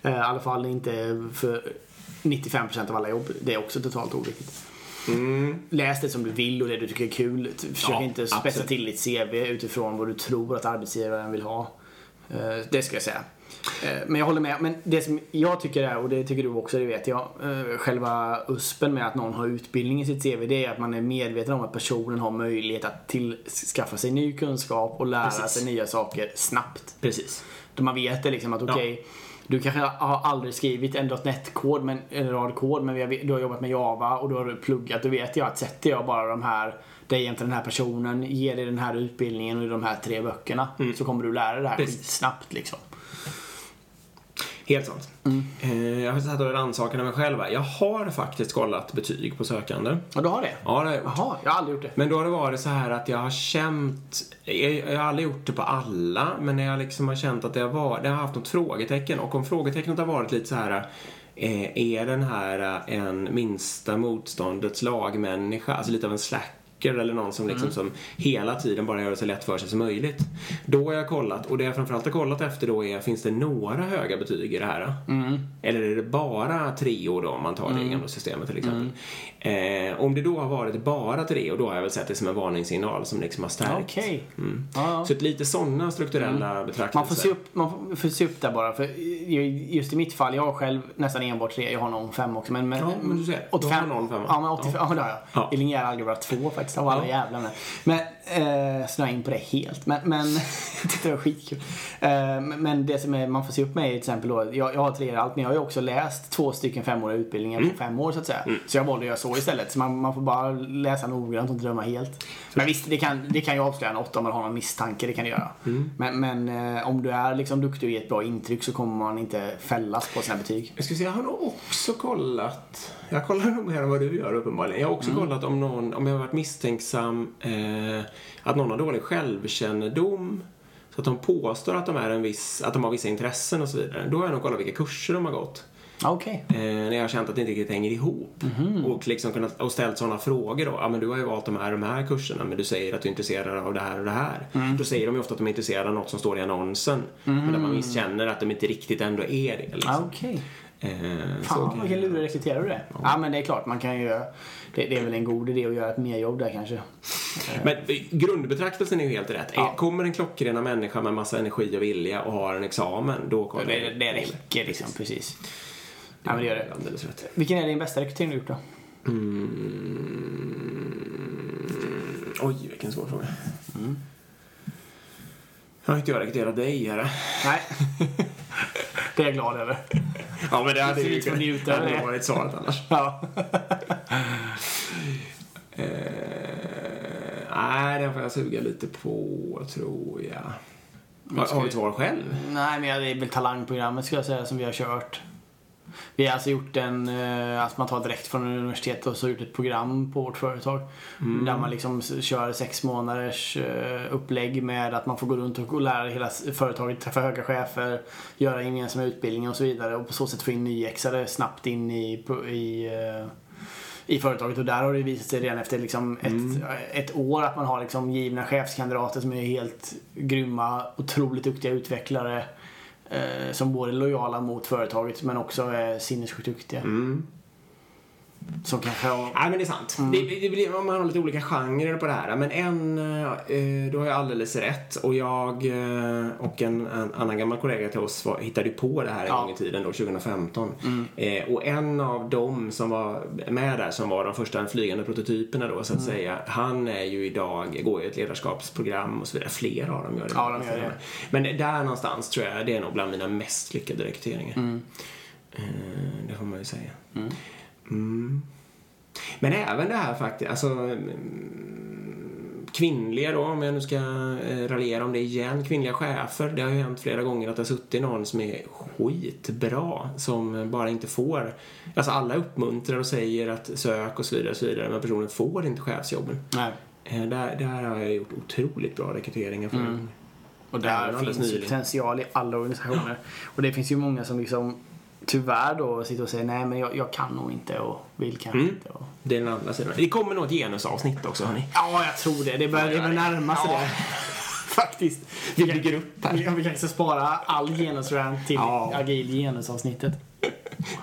Eh, I alla fall inte för 95% av alla jobb. Det är också totalt oviktigt. Läs det som du vill och det du tycker är kul. Försök Ja, inte spetsa till ditt CV utifrån vad du tror att arbetsgivaren vill ha. Eh, Det ska jag säga. Eh, Men jag håller med. Men det som jag tycker är, och det tycker du också, det vet jag. eh, Själva uspen med att någon har utbildning i sitt CV, det är att man är medveten om att personen har möjlighet att till, skaffa sig ny kunskap och lära Precis. sig nya saker snabbt. Precis. Då man vet det liksom att okej, du kanske har aldrig skrivit en .NET-kod, men en rad kod, men har, du har jobbat med Java och då har du pluggat. Då vet jag att sätter jag bara de här, dig jämte den här personen, ger dig den här utbildningen och de här tre böckerna, så kommer du lära dig det här Precis. skitsnabbt liksom. Helt sant. Eh, jag har satt och rannsakade mig själv här. Jag har faktiskt kollat betyg på sökande. Och du har det? Ja, det har jag gjort. Jaha, jag har aldrig gjort det. Men då har det varit så här att jag har känt, jag, jag har aldrig gjort det på alla, men när jag liksom har känt att det har, varit, det har haft något frågetecken och om frågetecknet har varit lite så här eh, är den här eh, en minsta motståndets lagmänniska, alltså lite av en slacker eller någon som liksom som hela tiden bara gör det så lätt för sig som möjligt. Då har jag kollat och det jag framförallt har kollat efter då är, finns det några höga betyg i det här? Eller är det bara treor då om man tar det gamla systemet till exempel? Eh, om det då har varit bara treor då har jag väl sett det som en varningssignal som liksom har stärkt. Okej. Ja. Så att lite sådana strukturella betraktelser. Man får, se upp, man får se upp där bara. För just i mitt fall, jag har själv nästan enbart tre. Jag har någon fem också. Men, men, Ja, men du ser. Du har någon femma. Ja, men 85. Ja, det har jag. Ja. I linjär algebra 2 faktiskt. Alla jävla ämnen. Men, eh, snöa in på det helt. Men, men det var skitkul. Eh, men, det som är, man får se upp med är till exempel då. Jag, jag har tre allt, men jag har ju också läst två stycken femåriga utbildningar Mm. på fem år så att säga. Så jag valde att göra så istället. Så man, man får bara läsa noggrant och inte döma helt. Men visst, det kan, det kan ju avslöja åtta om man har någon misstanke. Det kan det göra. Mm. Men, men eh, om du är liksom duktig och ger ett bra intryck så kommer man inte fällas på sina betyg. Jag ska säga, jag har nog också kollat, jag kollar nog mer än vad du gör uppenbarligen. Jag har också kollat om någon, om jag har varit misstänksam, eh, att någon har dålig självkännedom. Så att de påstår att de, är en viss, att de har vissa intressen och så vidare. Då har jag nog kollat vilka kurser de har gått. Okej. Eh, när jag har känt att det inte riktigt hänger ihop. Och, liksom kunnat, och ställt sådana frågor då. Ja, men du har ju valt de här, de här kurserna men du säger att du är intresserad av det här och det här. Då säger de ju ofta att de är intresserade av något som står i annonsen. Men där man misskänner att de inte riktigt ändå är det. Liksom. Okej. Eh, Fan, vilken lurig rekryterare du är. Ja. men det är klart, man kan ju. Det, det är väl en god idé att göra ett merjobb där kanske. Men eh, grundbetraktelsen är ju helt rätt. Ja. Eh, Kommer en klockrena människa med massa energi och vilja och har en examen, då kommer Det, det räcker liksom, precis. Ja, men det gör det. Alldeles rätt. Vilken är din bästa rekrytering du gjort då? Mm. Oj, vilken svår fråga. Har inte jag rekryterat dig, här? Nej. det är jag glad över. Ja, men det hade ju kunnat- hade det. varit svaret annars. Ja. Eh, nej, den får jag suga lite på, tror jag. Har, har du ett svar själv? Nej, men det är väl talangprogrammet ska jag säga som vi har kört. Vi har alltså gjort en, eh, att man tar direkt från universitetet och så gjort ett program på vårt företag. Där man liksom kör sex månaders eh, upplägg med att man får gå runt och lära hela företaget, träffa höga chefer, göra gemensamma utbildningar och så vidare. Och på så sätt få in nyexare snabbt in i, i eh, i företaget och där har det visat sig redan efter liksom ett, ett år att man har liksom givna chefskandidater som är helt grymma, otroligt duktiga utvecklare Eh, som både är lojala mot företaget men också är sinnessjukt duktiga. Mm. Som kanske har... Nej, men det är sant. Det, det blir, man har lite olika genrer på det här. Men en, eh, du har ju alldeles rätt. Och jag eh, och en, en annan gammal kollega till oss var, hittade på det här en Ja. gång i tiden, då, 2015. Eh, och en av dem som var med där, som var de första flygande prototyperna då, så att säga. Han är ju idag, går ju ett ledarskapsprogram och så vidare. Flera av dem gör det. Ja, de gör det. Men där någonstans tror jag, det är nog bland mina mest lyckade rekryteringar. Mm. Eh, det får man ju säga. Mm. Men även det här faktiskt, alltså mm, kvinnliga då, om jag nu ska eh, raljera om det igen, kvinnliga chefer. Det har ju hänt flera gånger att det har suttit någon som är skitbra som bara inte får, alltså alla uppmuntrar och säger att sök och så vidare och så vidare men personen får inte chefsjobben. Nej. Eh, Där, där har jag gjort otroligt bra rekryteringar för. Mm. Och där alldeles finns potential i alla organisationer. Och det finns ju många som liksom tyvärr då sitter och säger nej men jag, jag kan nog inte och vill kanske Mm. inte. Och... Det är den andra sidan. Det kommer nog ett genusavsnitt också hörni. Ja, jag tror det. Det börjar det börjar närma sig Ja. det. Faktiskt. Vi bygger upp här. Vi vi kan liksom spara all genusrant till Ja. agil genusavsnittet.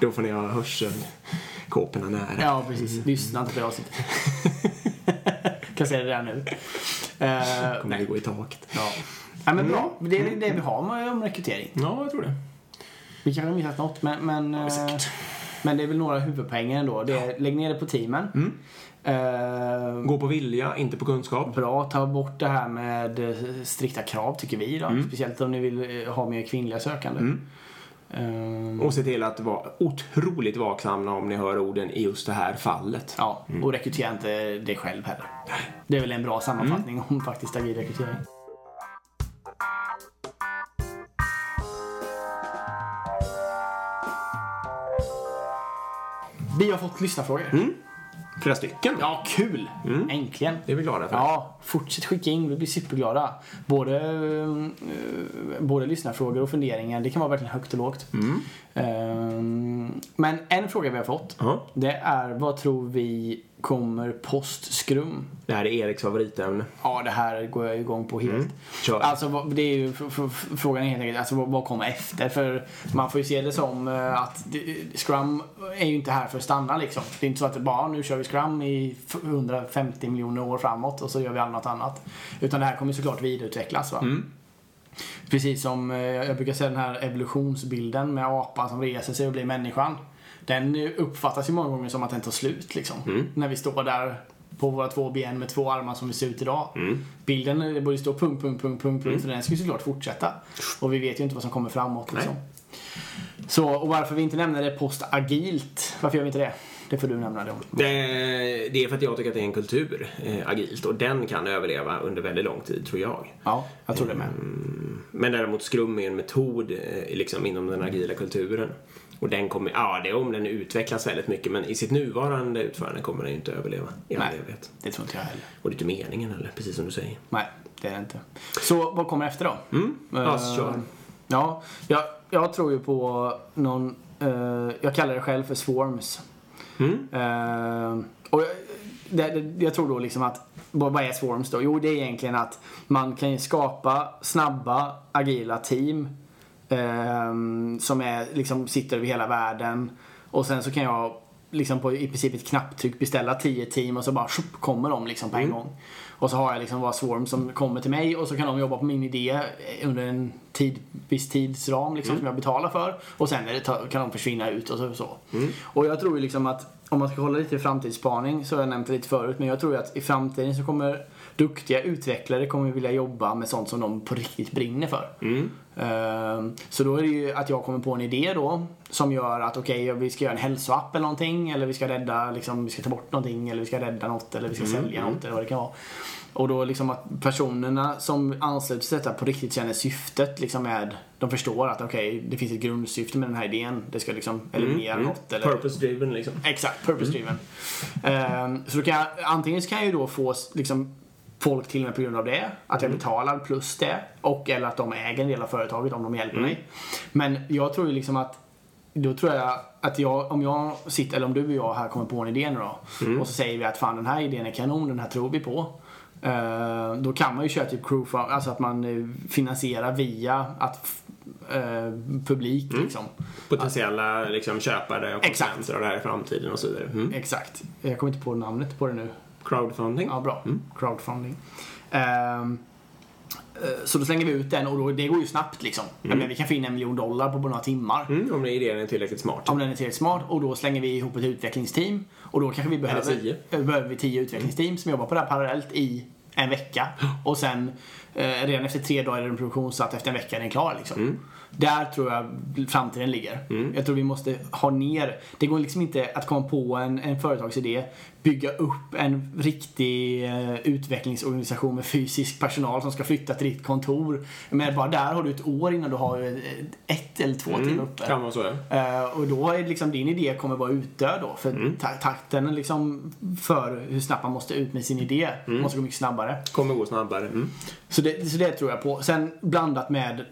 Då får ni ha hörselkåporna nära. Ja, precis. Lyssna inte på det avsnittet. kan säga det där nu. Uh, Kommer vi gå i taket. ja. ja, men bra. Det är det vi har med om rekrytering. Ja, jag tror det. Vi kanske har missat något, men, men, eh, säkert. men det är väl några huvudpoänger ändå. Det är, lägg ner det på teamen. Mm. Eh, Gå på vilja, inte på kunskap. Bra, ta bort det här med eh, strikta krav tycker vi då. Mm. Speciellt om ni vill eh, ha mer kvinnliga sökande. Mm. Ehm, Och se till att vara otroligt vaksamma om ni hör orden i just det här fallet. ja, och rekrytera inte dig själv heller. Det är väl en bra sammanfattning Mm. om faktiskt agil rekrytering. Vi har fått lyssnarfrågor. Mm. Flera stycken. Ja, kul! Mm. Äntligen. Det är vi glada för. Ja, fortsätt skicka in. Vi blir superglada. Både, eh, både lyssnarfrågor och funderingar. Det kan vara verkligen högt och lågt. Mm. Ehm, men en fråga vi har fått. Ja. Det är vad tror vi kommer post Scrum? Det här är Eriks favoritämne. Ja, det här går jag igång på helt. Mm. Alltså, det är ju, frågan är helt enkelt, alltså, vad, kommer efter? För man får ju se det som eh, att Scrum är ju inte här för att stanna liksom. Det är inte så att bara, nu kör vi Scrum i f- 150 miljoner år framåt och så gör vi annat annat. Utan det här kommer såklart vidareutvecklas va. Mm. Precis som eh, jag brukar säga den här evolutionsbilden med apan som reser sig och blir människan. Den uppfattas ju många gånger som att den tar slut liksom. Mm. När vi står där på våra två ben med två armar som vi ser ut idag. Mm. Bilden det borde stå punkt, punkt, punkt, punkt, punkt. För den ska ju såklart fortsätta. Och vi vet ju inte vad som kommer framåt liksom. Så, och varför vi inte nämner det post-agilt. Varför gör vi inte det? Det får du nämna det om. Det, är för att jag tycker att det är en kultur, eh, agilt, och den kan överleva under väldigt lång tid, tror jag. Ja, jag tror det med. Men däremot Scrum är en metod eh, liksom inom den agila kulturen. Och den kommer, ja det är om den utvecklas väldigt mycket men i sitt nuvarande utförande kommer den ju inte överleva i all evighet. Det tror inte jag heller. Och det är inte meningen heller, precis som du säger. Nej, det är det inte. Så vad kommer efter då? Mm. Ja, Eh, kör. Ja, jag, jag tror ju på någon, eh, jag kallar det själv för swarms. Mm. Eh, och jag, det, det, jag tror då liksom att, vad, är swarms då? Jo, det är egentligen att man kan ju skapa snabba, agila team som är, liksom, sitter över hela världen. Och sen så kan jag liksom på i princip ett knapptryck beställa 10 team och så bara tjup, kommer de liksom på en gång. Och så har jag liksom bara swarm som kommer till mig och så kan de jobba på min idé under en tid, viss tidsram liksom, som jag betalar för. Och sen det, kan de försvinna ut och så. så. Och jag tror liksom att om man ska hålla lite i framtidsspaning så har jag nämnt det lite förut men jag tror att i framtiden så kommer duktiga utvecklare kommer vilja jobba med sånt som de på riktigt brinner för. Mm. Ehm, Så då är det ju att jag kommer på en idé då som gör att okej, vi ska göra en hälsoapp eller någonting eller vi ska rädda, liksom, vi ska ta bort någonting eller vi ska rädda något eller vi ska sälja något eller vad det kan vara. Och då liksom att personerna som ansluter sig till detta på riktigt känner syftet liksom med, de förstår att okej, det finns ett grundsyfte med den här idén. Det ska liksom eliminera Mm. något eller Purpose driven liksom. Exakt, purpose driven. Ehm, så då kan jag, antingen så kan jag ju då få liksom, folk till mig på grund av det, att jag betalar plus det, och eller att de äger en del av företaget om de hjälper mig. Men jag tror ju liksom att då tror jag att jag, om jag sitter, eller om du och jag här kommer på en idé nu då och så säger vi att fan den här idén är kanon, den här tror vi på. Eh, då kan man ju köra typ crowdfunding, alltså att man eh, finansierar via att eh, publik liksom. Potentiella liksom, köpare och Exakt. konsumenter av det här i framtiden och så vidare. Mm. Exakt. Jag kommer inte på namnet på det nu. Crowdfunding. Ja, bra. Crowdfunding. Ehm, eh, så då slänger vi ut den och då, det går ju snabbt liksom. Jag menar, vi kan få in en miljon dollar på bara några timmar. Mm, om idén är tillräckligt smart. Om den är tillräckligt smart och då slänger vi ihop ett utvecklingsteam. Och då kanske vi behöver, eh, behöver vi tio utvecklingsteam som jobbar på det här parallellt i en vecka. Och sen Eh, redan efter tre dagar är den produktionssatt, efter en vecka är den klar liksom. Där tror jag framtiden ligger. Jag tror vi måste ha ner, det går liksom inte att komma på en, en företagsidé, bygga upp en riktig eh, utvecklingsorganisation med fysisk personal som ska flytta till ditt kontor. Men bara där har du ett år innan du har eh, ett eller två till uppe. Kan vara så ja. Eh, och då är liksom din idé kommer vara utdöd då. För Mm. ta- takten liksom för hur snabbt man måste ut med sin idé Mm. måste gå mycket snabbare. Kommer gå snabbare. Mm. Så det, så det tror jag på. Sen blandat med,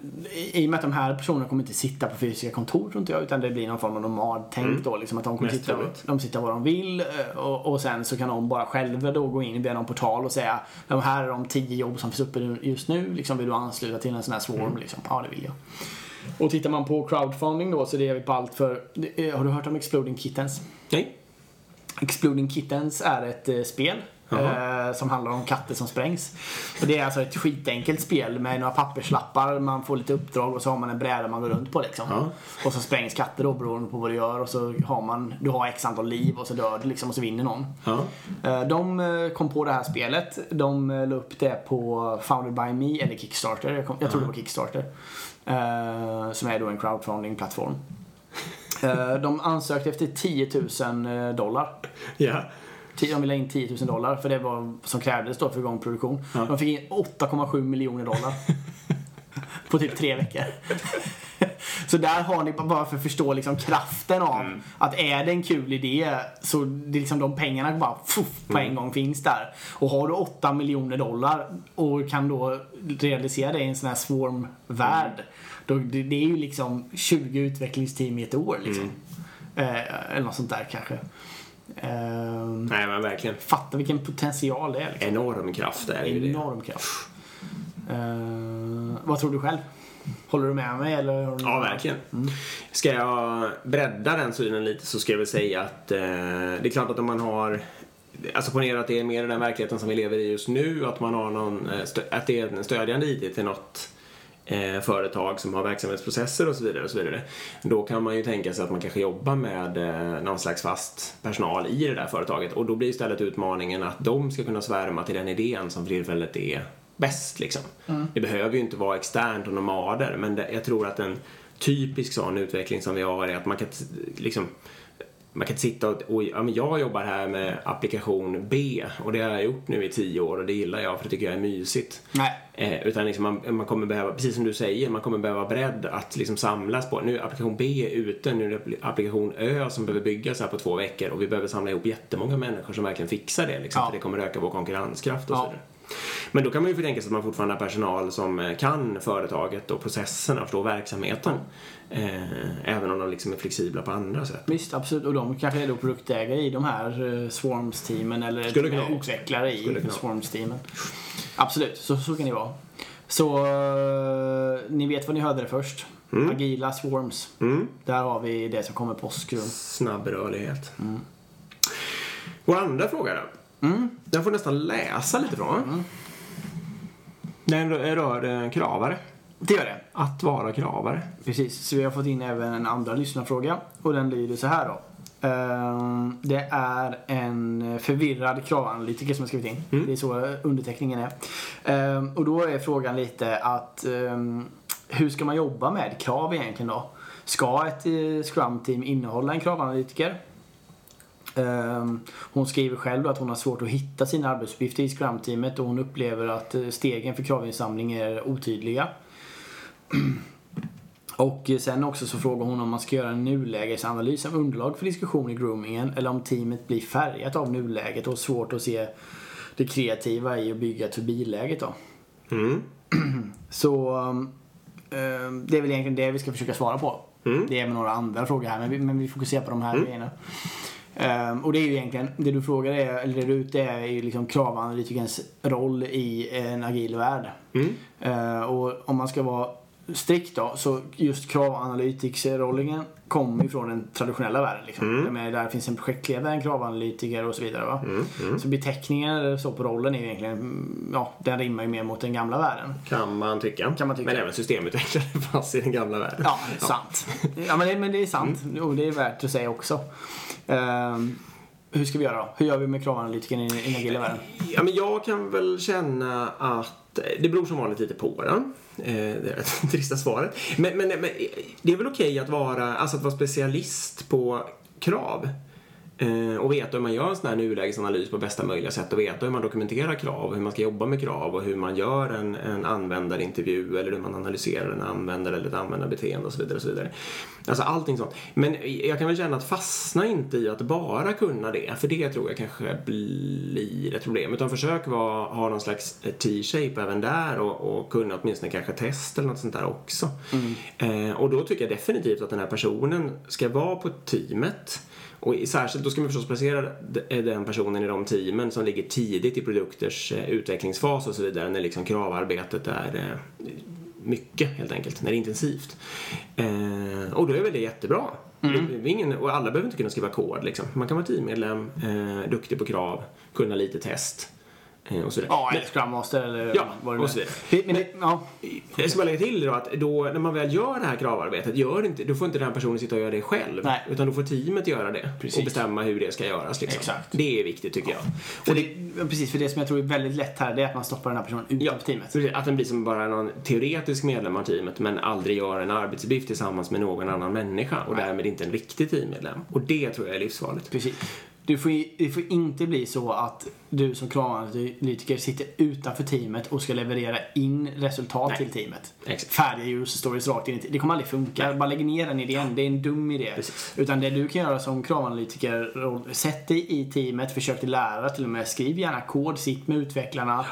i och med att de här personerna kommer inte sitta på fysiska kontor tror inte jag, utan det blir någon form av nomadtänk då. Liksom att de kommer Mm. Mest sitta, troligt. de sitter var de vill eh, och, och sen så kan de bara själva då gå in via någon portal och säga de här är de tio jobb som finns uppe just nu. Liksom, vill du ansluta till en sån här swarm? Mm. Liksom? Ja, det vill jag. Och tittar man på crowdfunding då så det är vi på allt för, är- har du hört om Exploding Kittens? Nej. Exploding Kittens är ett eh, spel Jaha. eh, som handlar om katter som sprängs. Och det är alltså ett skitenkelt spel med några papperslappar, man får lite uppdrag och så har man en bräda man går runt på liksom. Ja. Och så sprängs katter då beroende på vad du gör och så har man, du har x antal liv och så dör du liksom och så vinner någon. Ja. Eh, De eh, kom på det här spelet. De la upp det på Founded by Me eller Kickstarter. Jag, kom, jag tror det var Kickstarter. Som är då en crowdfunding-plattform. De ansökte efter 10 000 dollar. Ja. De ville in 10 000 dollar för det var som krävdes då för igång produktion. De fick in 8,7 miljoner dollar. på typ tre veckor. Så där har ni bara för att förstå liksom kraften av att är det en kul idé så det liksom de pengarna bara fuff, på en gång finns där. Och har du 8 miljoner dollar och kan då realisera det i en sån här swarm-värld. Då, det, det är ju liksom 20 utvecklingsteam i ett år liksom. Eh, eller något sånt där kanske. Ehm, Nej men verkligen. Fatta vilken potential det är. Liksom. Enorm kraft är ju det. Enorm kraft. Eh, vad tror du själv? Håller du med mig eller? du Ja, verkligen. Ska jag bredda den synen lite så ska jag väl säga att eh, det är klart att om man har Alltså ponera att det är mer den verkligheten som vi lever i just nu, att man har någon, eh, att det är en stödjande ID till något eh, företag som har verksamhetsprocesser och så vidare och så vidare. Då kan man ju tänka sig att man kanske jobbar med eh, någon slags fast personal i det där företaget och då blir istället utmaningen att de ska kunna svärma till den idén som för tillfället är bäst liksom. Det behöver ju inte vara externt och nomader men det, jag tror att en typisk sån utveckling som vi har är att man kan liksom man kan sitta och, och ja, men jag jobbar här med applikation B och det har jag gjort nu i tio år och det gillar jag för det tycker jag är mysigt. Nej. Eh, utan liksom man, man kommer behöva, precis som du säger, man kommer behöva vara beredd att liksom samlas på. Nu är applikation B är ute, nu är det applikation Ö som behöver byggas här på två veckor och vi behöver samla ihop jättemånga människor som verkligen fixar det. Liksom, Ja. För det kommer öka vår konkurrenskraft och Ja. så vidare. Men då kan man ju tänka sig att man fortfarande har personal som eh, kan företaget och processerna, förstår verksamheten. Eh, även om de liksom är flexibla på andra sätt. Visst, absolut. Och de kanske är då produktägare i de här uh, Swarms-teamen eller Skulle kunna vara. utvecklare i. Swarms-teamen. Absolut, så, så kan det vara. Så eh, ni vet vad ni hörde det först. Agila Swarms. Mm. Där har vi det som kommer påskrum. Snabb rörlighet. Vår andra fråga då. Den får nästan läsa lite från. Den rör- eh, kravare. Det gör det. Att vara kravare. Precis, så vi har fått in även en andra lyssnarfråga och den lyder så här då. Ehm, det är en förvirrad kravanalytiker som har skrivit in. Det är så underteckningen är. Ehm, och då är frågan lite att ehm, hur ska man jobba med krav egentligen då? Ska ett eh, Scrum-team innehålla en kravanalytiker? Ehm, hon skriver själv att hon har svårt att hitta sina arbetsuppgifter i Scrum-teamet och hon upplever att eh, stegen för kravinsamling är otydliga. Och sen också så frågar hon om man ska göra en nulägesanalys som underlag för diskussion i groomingen eller om teamet blir färgat av nuläget och svårt att se det kreativa i att bygga turbiläget då. Mm. Så um, det är väl egentligen det vi ska försöka svara på. Det är med några andra frågor här men vi, men vi fokuserar på de här grejerna. Ehm, och det är ju egentligen, det du frågar är, eller det du är ute är ju liksom kravanalytikerns roll i en agil värld. Ehm, och om man ska vara strikt då, så just kravanalytiksrollen kommer ju från den traditionella världen. Liksom. Jag menar, där finns en projektledare, en kravanalytiker och så vidare. Va? Så beteckningen eller så på rollen är egentligen, mm, ja, den rimmar ju mer mot den gamla världen. Kan man tycka. Kan man tycka. Men även systemutvecklare fanns i den gamla världen. Ja, är sant. Ja, men det, men det är sant. Och det är värt att säga också. Ehm, hur ska vi göra då? Hur gör vi med kravanalytikern i, i den agila världen? Ja, men jag kan väl känna att det beror som vanligt lite på den. Eh, det är det trista svaret. Men, men, men eh, det är väl okej att vara, alltså att vara specialist på krav. Eh, och veta hur man gör en sån här nulägesanalys på bästa möjliga sätt och veta hur man dokumenterar krav, hur man ska jobba med krav och hur man gör en, en användarintervju eller hur man analyserar en användare eller ett användarbeteende och så vidare. Och så vidare. Alltså allting sånt. Men jag kan väl känna att fastna inte i att bara kunna det, för det tror jag kanske blir ett problem. Utan försök vara, ha någon slags T-shape även där och, och kunna åtminstone kanske testa eller något sånt där också. Mm. Eh, och då tycker jag definitivt att den här personen ska vara på teamet och särskilt då ska man förstås placera den personen i de teamen som ligger tidigt i produkters eh, utvecklingsfas och så vidare när liksom kravarbetet är eh, mycket helt enkelt, när det är intensivt. Eh, och då är väl det jättebra. Mm. Ingen, och alla behöver inte kunna skriva kod liksom. Man kan vara teammedlem, eh, duktig på krav, kunna lite test. Eh, och sådär. Ja, eller Scrum Master eller ja, vad det så vidare. Men, ja. Jag ska bara lägga till då att då, när man väl gör det här kravarbetet, gör inte, då får inte den personen sitta och göra det själv. Nej. Utan då får teamet göra det precis. och bestämma hur det ska göras. Liksom. Exakt. Det är viktigt tycker jag. Och det, precis, för det som jag tror är väldigt lätt här, det är att man stoppar den här personen utanför ja, teamet. Precis, att den blir som bara någon teoretisk medlem av teamet men aldrig gör en arbetsuppgift tillsammans med någon annan människa och Nej. därmed inte en riktig teammedlem. Och det tror jag är livsfarligt. Precis. Du får, det får inte bli så att du som kravanalytiker sitter utanför teamet och ska leverera in resultat Nej. till teamet. Exakt. Färdiga user stories rakt in i Det kommer aldrig funka. Nej. Bara lägg ner den idén. Det är en dum idé. Precis. Utan det du kan göra som kravanalytiker, sätt dig i teamet, försök till lära till och med. Skriv gärna kod, sitt med utvecklarna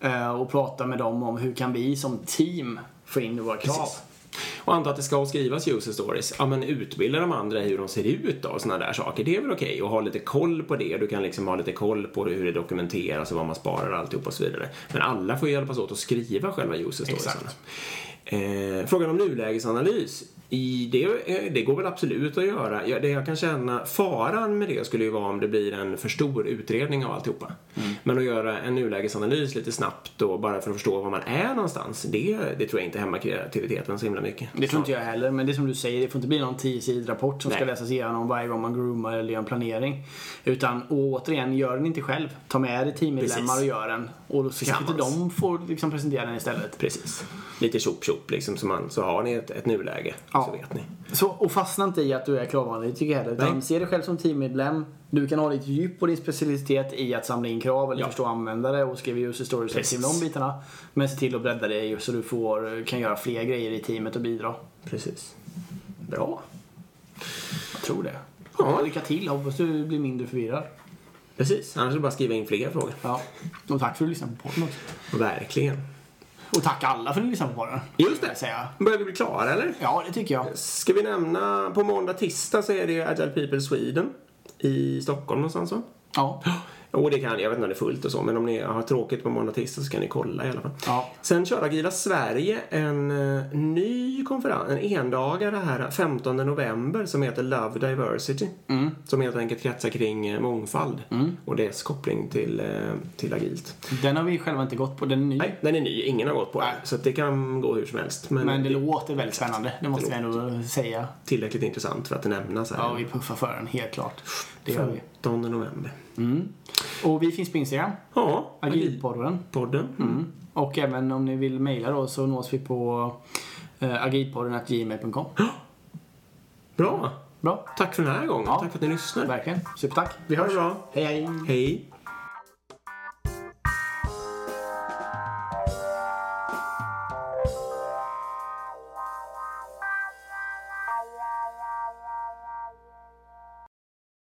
ja. och prata med dem om hur kan vi som team få in våra krav. Precis. Och anta att det ska skrivas user stories. Ja, men utbilda de andra hur de ser ut då och sådana där saker. Det är väl okej okay. och ha lite koll på det. Du kan liksom ha lite koll på hur det dokumenteras och vad man sparar och alltihop och så vidare. Men alla får ju hjälpas åt att skriva själva user storiesarna. Eh, frågan om nulägesanalys. I det, eh, det går väl absolut att göra. Det jag kan känna, faran med det skulle ju vara om det blir en för stor utredning av alltihopa. Mm. Men att göra en nulägesanalys lite snabbt och bara för att förstå var man är någonstans, det, det tror jag inte hämmar kreativiteten så himla mycket. Det tror inte jag heller, men det är som du säger, det får inte bli någon 10 rapport som Nej. ska läsas igenom varje gång man groomar eller gör en planering. Utan återigen, gör den inte själv. Ta med dig teammedlemmar och gör den. Och så kanske inte de får liksom presentera den istället. Precis. Lite tjopp tjopp liksom, så, man, så har ni ett, ett nuläge. Ja. Så vet ni. Så, och fastna inte i att du är kravanalytiker heller. Utan se dig själv som teammedlem. Du kan ha ditt djup och din specialitet i att samla in krav eller ja. förstå användare och skriva user stories till de bitarna. Men se till att bredda dig så du får, kan göra fler grejer i teamet och bidra. Precis. Bra. Jag tror det. Ja. Lycka till. Hoppas du blir mindre förvirrad. Precis. Annars är det bara att skriva in fler frågor. Ja. Och tack för att du lyssnade på podden också. Verkligen. Och tack alla för att ni lyssnade på den. Just det. Säga. Börjar vi bli klara eller? Ja, det tycker jag. Ska vi nämna, på måndag, tisdag så är det Agile People Sweden i Stockholm någonstans va? Ja. Och det kan, jag vet inte om det är fullt och så, men om ni har tråkigt på måndag tisdag så kan ni kolla i alla fall. Ja. Sen kör Agila Sverige en uh, ny konferens, en endagare här 15 november som heter Love Diversity. Mm. Som helt enkelt kretsar kring uh, mångfald mm. och dess koppling till, uh, till agilt. Den har vi själva inte gått på, den är ny. Nej, den är ny. Ingen har gått på den. Så det kan gå hur som helst. Men, men det, det låter väldigt spännande, det måste det vi ändå säga. Tillräckligt intressant för att nämnas här. Ja, vi puffar för den, helt klart. Det gör vi. 15 november. Mm. Och vi finns på Instagram. Ja. Agilpodden. Podden. Mm. Och även om ni vill mejla då så nås vi på eh, agilpodden.gmail.com. Bra. Bra. Tack för den här gången. Ja. Tack för att ni lyssnade. Verkligen. Supertack. Vi hörs. bra. Hej, hej. Hej.